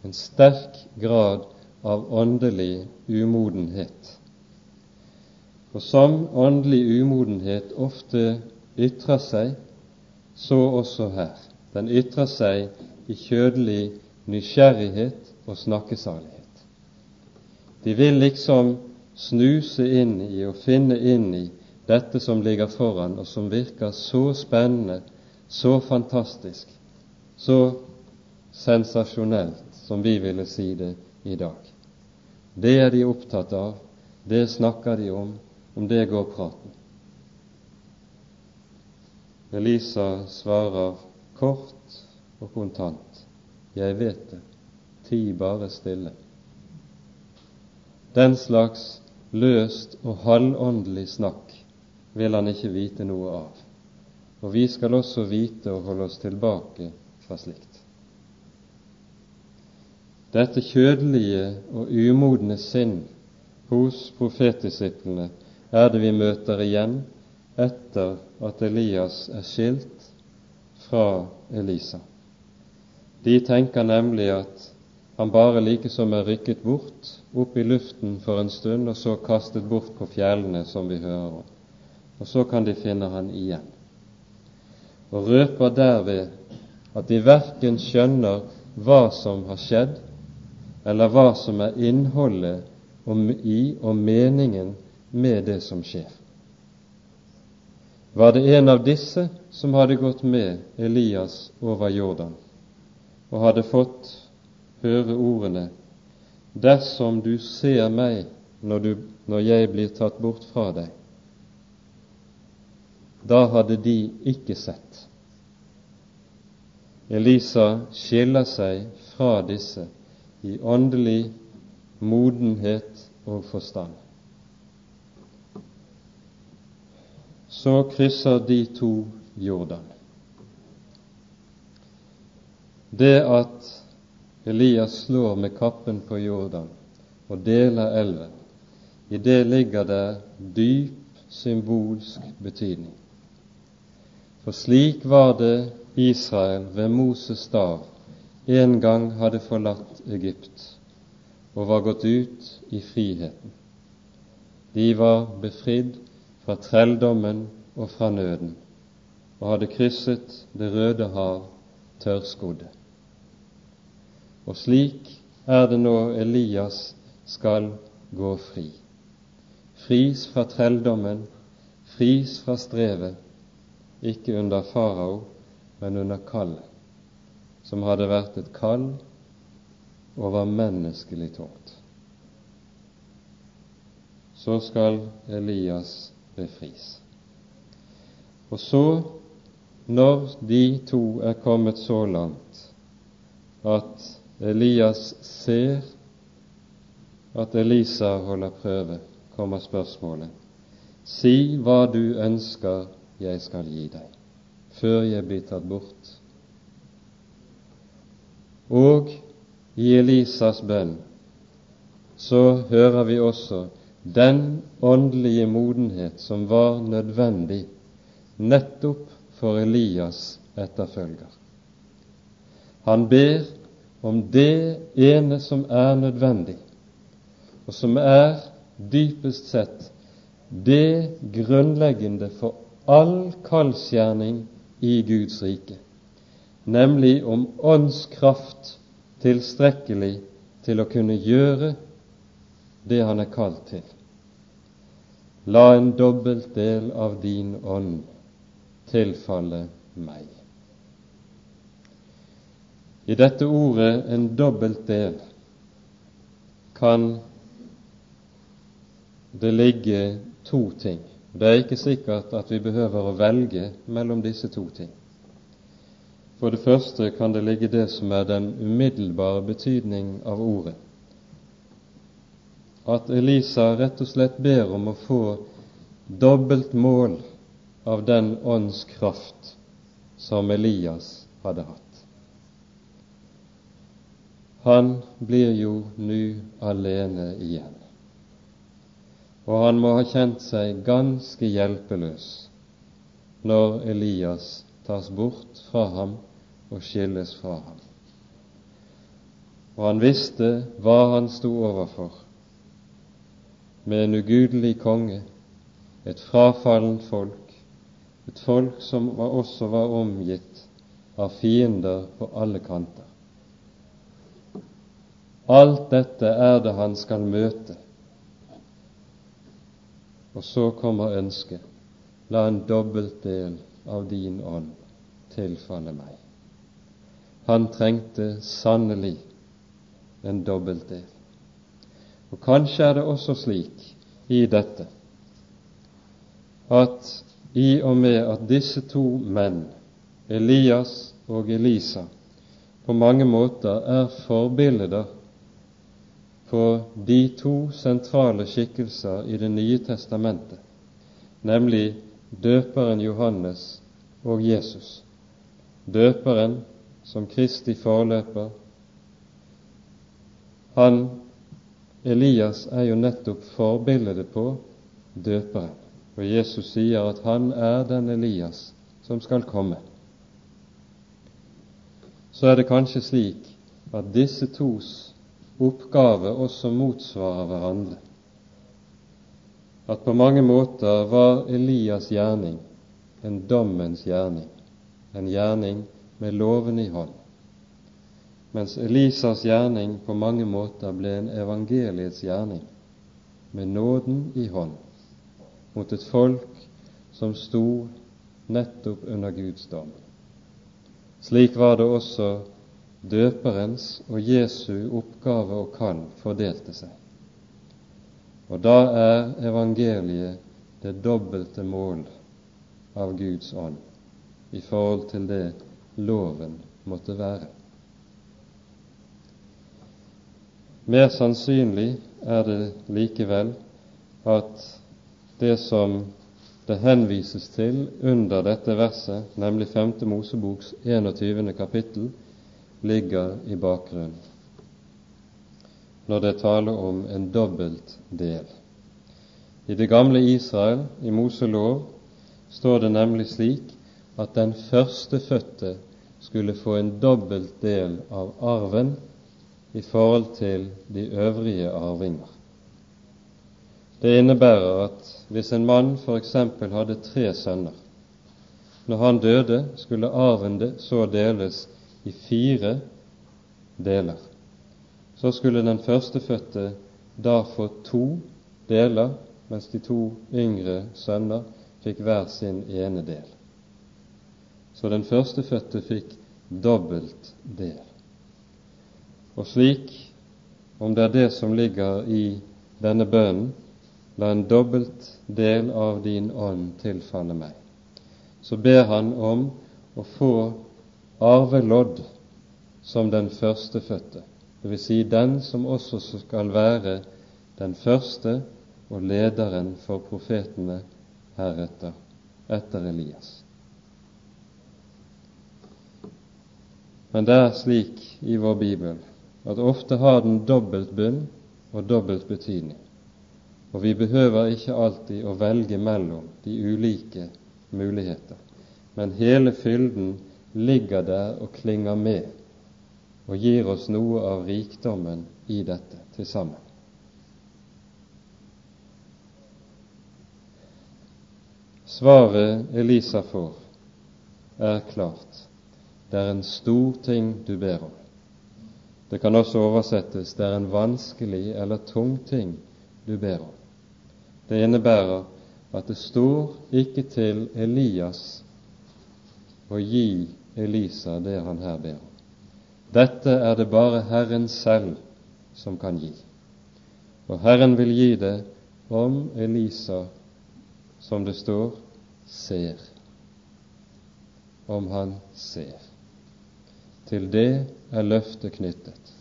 en sterk grad av åndelig umodenhet. Og som åndelig umodenhet ofte ytrer seg, så også her. Den ytrer seg i kjødelig nysgjerrighet og snakkesalighet. De vil liksom snuse inn i og finne inn i dette som ligger foran, og som virker så spennende, så fantastisk, så sensasjonelt, som vi ville si det i dag. Det er de opptatt av, det snakker de om, om det går praten. Elisa svarer kort og kontant. Jeg vet det, ti bare stille. Den slags løst og halvåndelig snakk vil han ikke vite noe av. Og vi skal også vite å holde oss tilbake fra slikt. Dette kjødelige og umodne sinn hos profetdisiplene er det vi møter igjen etter at Elias er skilt fra Elisa. De tenker nemlig at han bare like som er rykket bort opp i luften for en stund, og så kastet bort på fjellene, som vi hører om. Og så kan de finne han igjen. Og røper derved at de verken skjønner hva som har skjedd, eller hva som er innholdet i og meningen med det som skjer. Var det en av disse som hadde gått med Elias over Jordan og hadde fått høre ordene Dersom du ser meg når, du, når jeg blir tatt bort fra deg, da hadde de ikke sett. Elisa skiller seg fra disse i åndelig modenhet og forstand. Så krysser de to Jordan. Det at Elias slår med kappen på Jordan og deler elven, i det ligger det dyp symbolsk betydning. For slik var det Israel ved Moses stav en gang hadde forlatt Egypt og var gått ut i friheten. De var befridd fra trelldommen og fra nøden og hadde krysset Det røde hav tørrskodde. Og slik er det nå Elias skal gå fri. Fris fra trelldommen, fris fra strevet, ikke under farao, men under kallet, som hadde vært et kall over menneskelig tungt. Så skal Elias befris. Og så, når de to er kommet så langt at Elias ser at Elisa holder prøve, kommer spørsmålet Si hva du ønsker jeg skal gi deg, før jeg blir tatt bort. Og i Elisas bønn så hører vi også den åndelige modenhet som var nødvendig nettopp for Elias etterfølger. Han ber om det ene som er nødvendig, og som er dypest sett det grunnleggende for all kallsgjerning i Guds rike, nemlig om åndskraft tilstrekkelig til å kunne gjøre det han er kalt til. La en dobbelt del av din ånd tilfalle meg. I dette ordet en dobbelt del kan det ligge to ting. Det er ikke sikkert at vi behøver å velge mellom disse to ting. For det første kan det ligge det som er den umiddelbare betydning av ordet. At Elisa rett og slett ber om å få dobbelt mål av den åndskraft som Elias hadde hatt. Han blir jo nu alene igjen. Og han må ha kjent seg ganske hjelpeløs når Elias tas bort fra ham og skilles fra ham. Og han visste hva han sto overfor, med en ugudelig konge, et frafallent folk, et folk som også var omgitt av fiender på alle kanter. Alt dette er det han skal møte. Og så kommer ønsket la en dobbelt del av din ånd tilfalle meg. Han trengte sannelig en dobbelt del. Og kanskje er det også slik i dette at i og med at disse to menn, Elias og Elisa, på mange måter er forbilder på de to sentrale skikkelser i Det nye testamentet, nemlig døperen Johannes og Jesus. Døperen som Kristi forløper. Han, Elias, er jo nettopp forbildet på døperen. Og Jesus sier at han er den Elias som skal komme. Så er det kanskje slik at disse tos oppgave også motsvarer hverandre. At på mange måter var Elias' gjerning en dommens gjerning, en gjerning med loven i hånd, mens Elisas gjerning på mange måter ble en evangeliets gjerning, med nåden i hånd, mot et folk som sto nettopp under Guds dom. Slik var det også døperens og Jesu oppgave og kall fordelte seg. Og da er evangeliet det dobbelte mål av Guds ånd i forhold til det loven måtte være. Mer sannsynlig er det likevel at det som det henvises til under dette verset, nemlig 5. Moseboks 21. kapittel, ligger i bakgrunnen når det taler om en dobbelt del. I det gamle Israel, i Moselov, står det nemlig slik at den førstefødte skulle få en dobbelt del av arven i forhold til de øvrige arvinger. Det innebærer at hvis en mann f.eks. hadde tre sønner, når han døde, skulle arven så deles i fire deler. Så skulle den førstefødte da få to deler, mens de to yngre sønner fikk hver sin ene del. Så den førstefødte fikk dobbelt del. Og slik, om det er det som ligger i denne bønnen, la en dobbelt del av din ånd tilfalle meg, så ber han om å få arvelodd som den førstefødte, dvs. Si den som også skal være den første og lederen for profetene heretter, etter Elias. Men det er slik i vår bibel at ofte har den dobbelt bunn og dobbelt betydning, og vi behøver ikke alltid å velge mellom de ulike muligheter, men hele fylden ligger der og klinger med og gir oss noe av rikdommen i dette til sammen. Svaret Elisa får, er klart. Det er en stor ting du ber om. Det kan også oversettes det er en vanskelig eller tung ting du ber om. Det innebærer at det står ikke til Elias å gi Elisa det han her ber om. Dette er det bare Herren selv som kan gi. Og Herren vil gi det om Elisa, som det står, ser. Om han ser. Til det er løftet knyttet.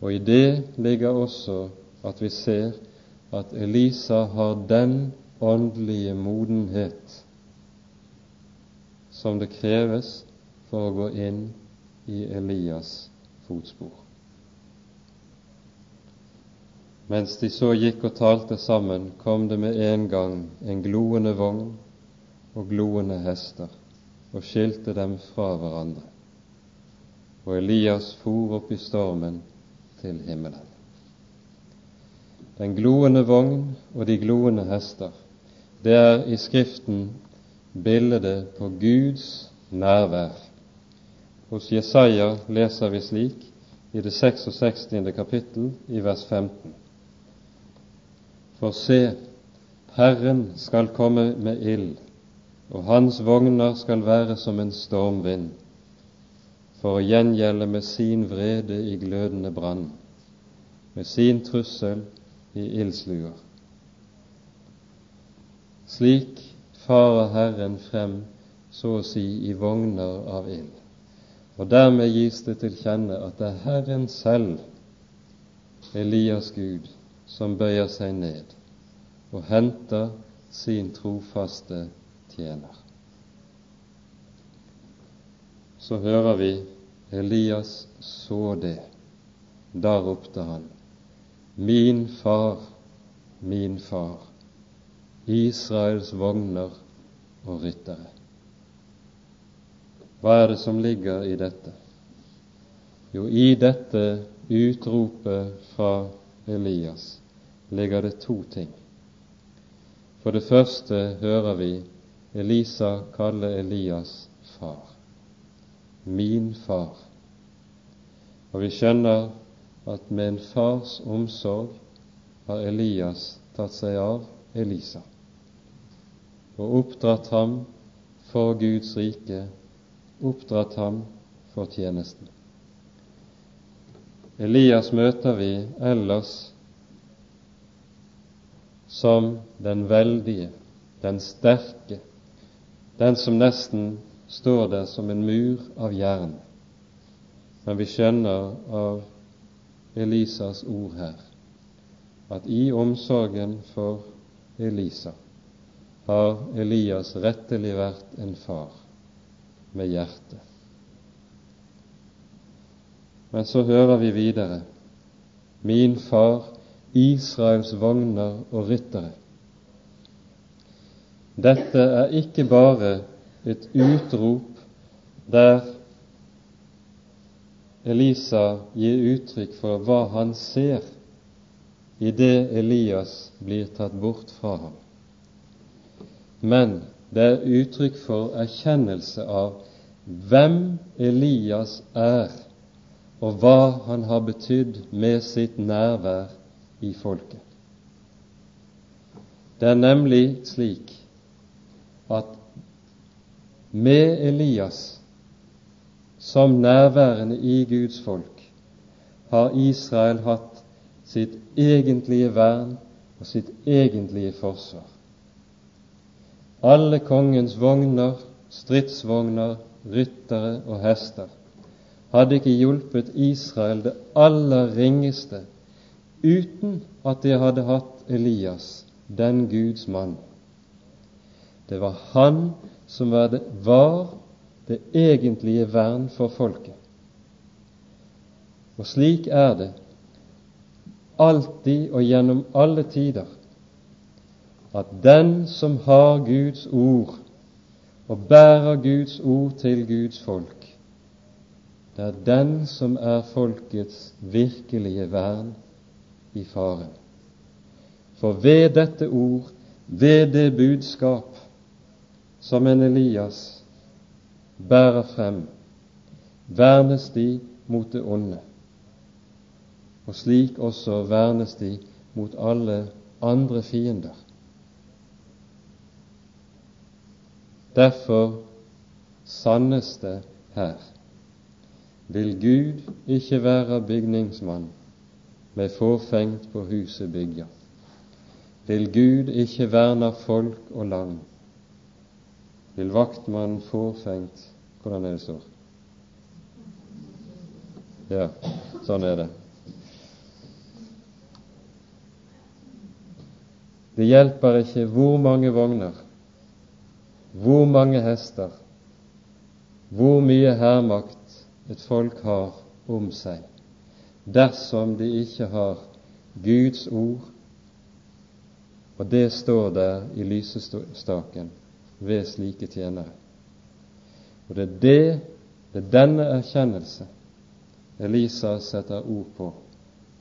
Og i det ligger også at vi ser at Elisa har den åndelige modenhet som det kreves for å gå inn i Elias' fotspor. Mens de så gikk og talte sammen, kom det med en gang en gloende vogn og gloende hester og skilte dem fra hverandre. Og Elias for opp i stormen til himmelen. Den gloende vogn og de gloende hester, det er i Skriften bildet på Guds nærvær hos Jesaja leser vi slik i det 66. kapittel i vers 15. For se, Herren skal komme med ild, og hans vogner skal være som en stormvind, for å gjengjelde med sin vrede i glødende brann, med sin trussel i ildsluer. Slik farer Herren frem, så å si, i vogner av ild. Og dermed gis det til kjenne at det er Herren selv, Elias Gud, som bøyer seg ned og henter sin trofaste tjener. Så hører vi Elias så det. Da ropte han, Min far, min far, Israels vogner og ryttere. Hva er det som ligger i dette? Jo, i dette utropet fra Elias ligger det to ting. For det første hører vi Elisa kalle Elias far. Min far. Og vi skjønner at med en fars omsorg har Elias tatt seg av Elisa og oppdratt ham for Guds rike oppdratt ham for tjenesten. Elias møter vi ellers som den veldige, den sterke, den som nesten står der som en mur av jern. Men vi skjønner av Elisas ord her at i omsorgen for Elisa har Elias rettelig vært en far med hjerte. Men så hører vi videre min far, Israels vogner og ryttere. Dette er ikke bare et utrop der Elisa gir uttrykk for hva han ser i det Elias blir tatt bort fra ham. Men det er uttrykk for erkjennelse av hvem Elias er, og hva han har betydd med sitt nærvær i folket. Det er nemlig slik at med Elias som nærværende i Guds folk har Israel hatt sitt egentlige vern og sitt egentlige forsvar. Alle kongens vogner, stridsvogner, ryttere og hester hadde ikke hjulpet Israel det aller ringeste uten at de hadde hatt Elias, den Guds mann. Det var han som var det, var det egentlige vern for folket. Og slik er det alltid og gjennom alle tider at den som har Guds ord og bærer Guds ord til Guds folk, det er den som er folkets virkelige vern i faren. For ved dette ord, ved det budskap som en Elias bærer frem, vernes de mot det onde og slik også vernes de mot alle andre fiender. Derfor sannes det her vil Gud ikke være bygningsmann med fåfengt på huset bygger? Vil Gud ikke verne folk og land, vil vaktmannen fåfengt Hvordan er det står? Ja, sånn er det. Det hjelper ikke hvor mange vogner, hvor mange hester, hvor mye hærmakt et folk har om seg, dersom de ikke har Guds ord, og det står der i lysestaken ved slike tjenere. Og det er det, det er denne erkjennelse Elisa setter ord på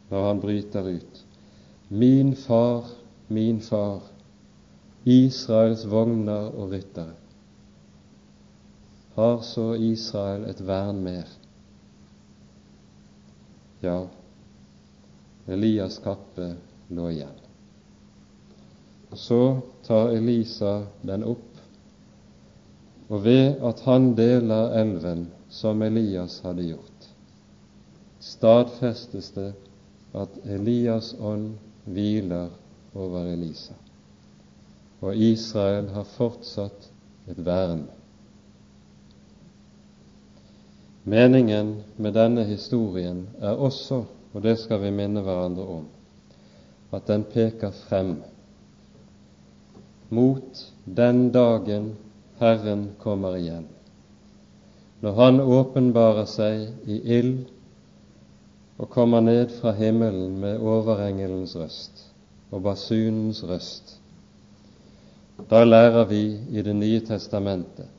når han bryter ut. Min far min far, Israels vogner og ryttere. Har så Israel et vern mer? Ja, Elias' kappe lå igjen. Så tar Elisa den opp, og ved at han deler elven som Elias hadde gjort, stadfestes det at Elias' ånd hviler over Elisa. Og Israel har fortsatt et vern. Meningen med denne historien er også, og det skal vi minne hverandre om, at den peker frem mot den dagen Herren kommer igjen, når Han åpenbarer seg i ild og kommer ned fra himmelen med overengelens røst og basunens røst. Da lærer vi i Det nye testamentet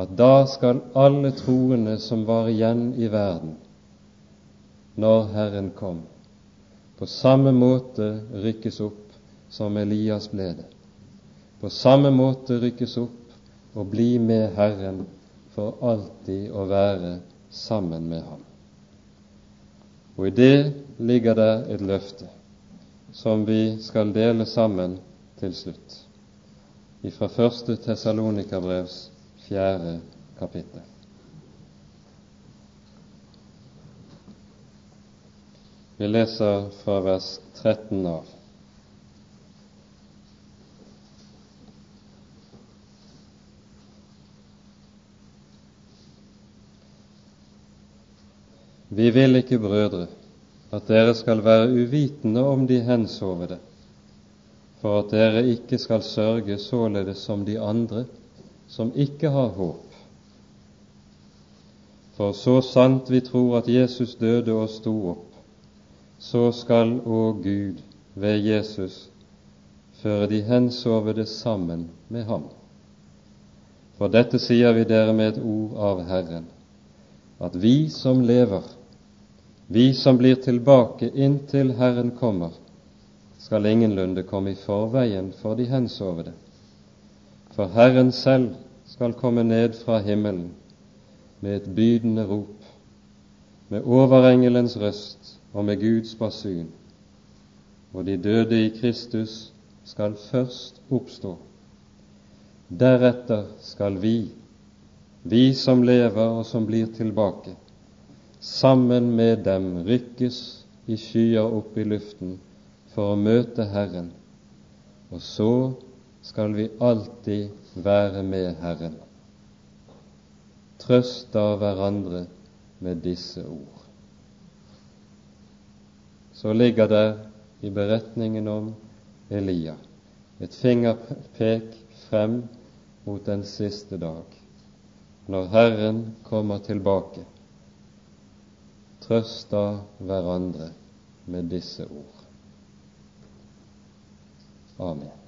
at da skal alle troende som var igjen i verden når Herren kom, på samme måte rykkes opp som Elias ble det. På samme måte rykkes opp og bli med Herren for alltid å være sammen med ham. Og i det ligger det et løfte som vi skal dele sammen til slutt, fra første Tessalonikerbrevs fjerde kapittel. Vi leser fra vers 13 av. Vi vil ikke, brødre, at dere skal være uvitende om de hensovede, for at dere ikke skal sørge således som de andre som ikke har håp. For så sant vi tror at Jesus døde og sto opp, så skal òg Gud ved Jesus føre de hensovede sammen med ham. For dette sier vi dere med et ord av Herren, at vi som lever, vi som blir tilbake inntil Herren kommer, skal ingenlunde komme i forveien for de hensovede. For Herren selv skal komme ned fra himmelen med et bydende rop, med overengelens røst og med Guds basun, og de døde i Kristus skal først oppstå. Deretter skal vi, vi som lever og som blir tilbake, sammen med dem rykkes i skyer opp i luften for å møte Herren, og så skal vi alltid være med Herren. Trøst av hverandre med disse ord. Så ligger der i beretningen om Elia et fingerpek frem mot den siste dag, når Herren kommer tilbake. Trøst av hverandre med disse ord. Amen.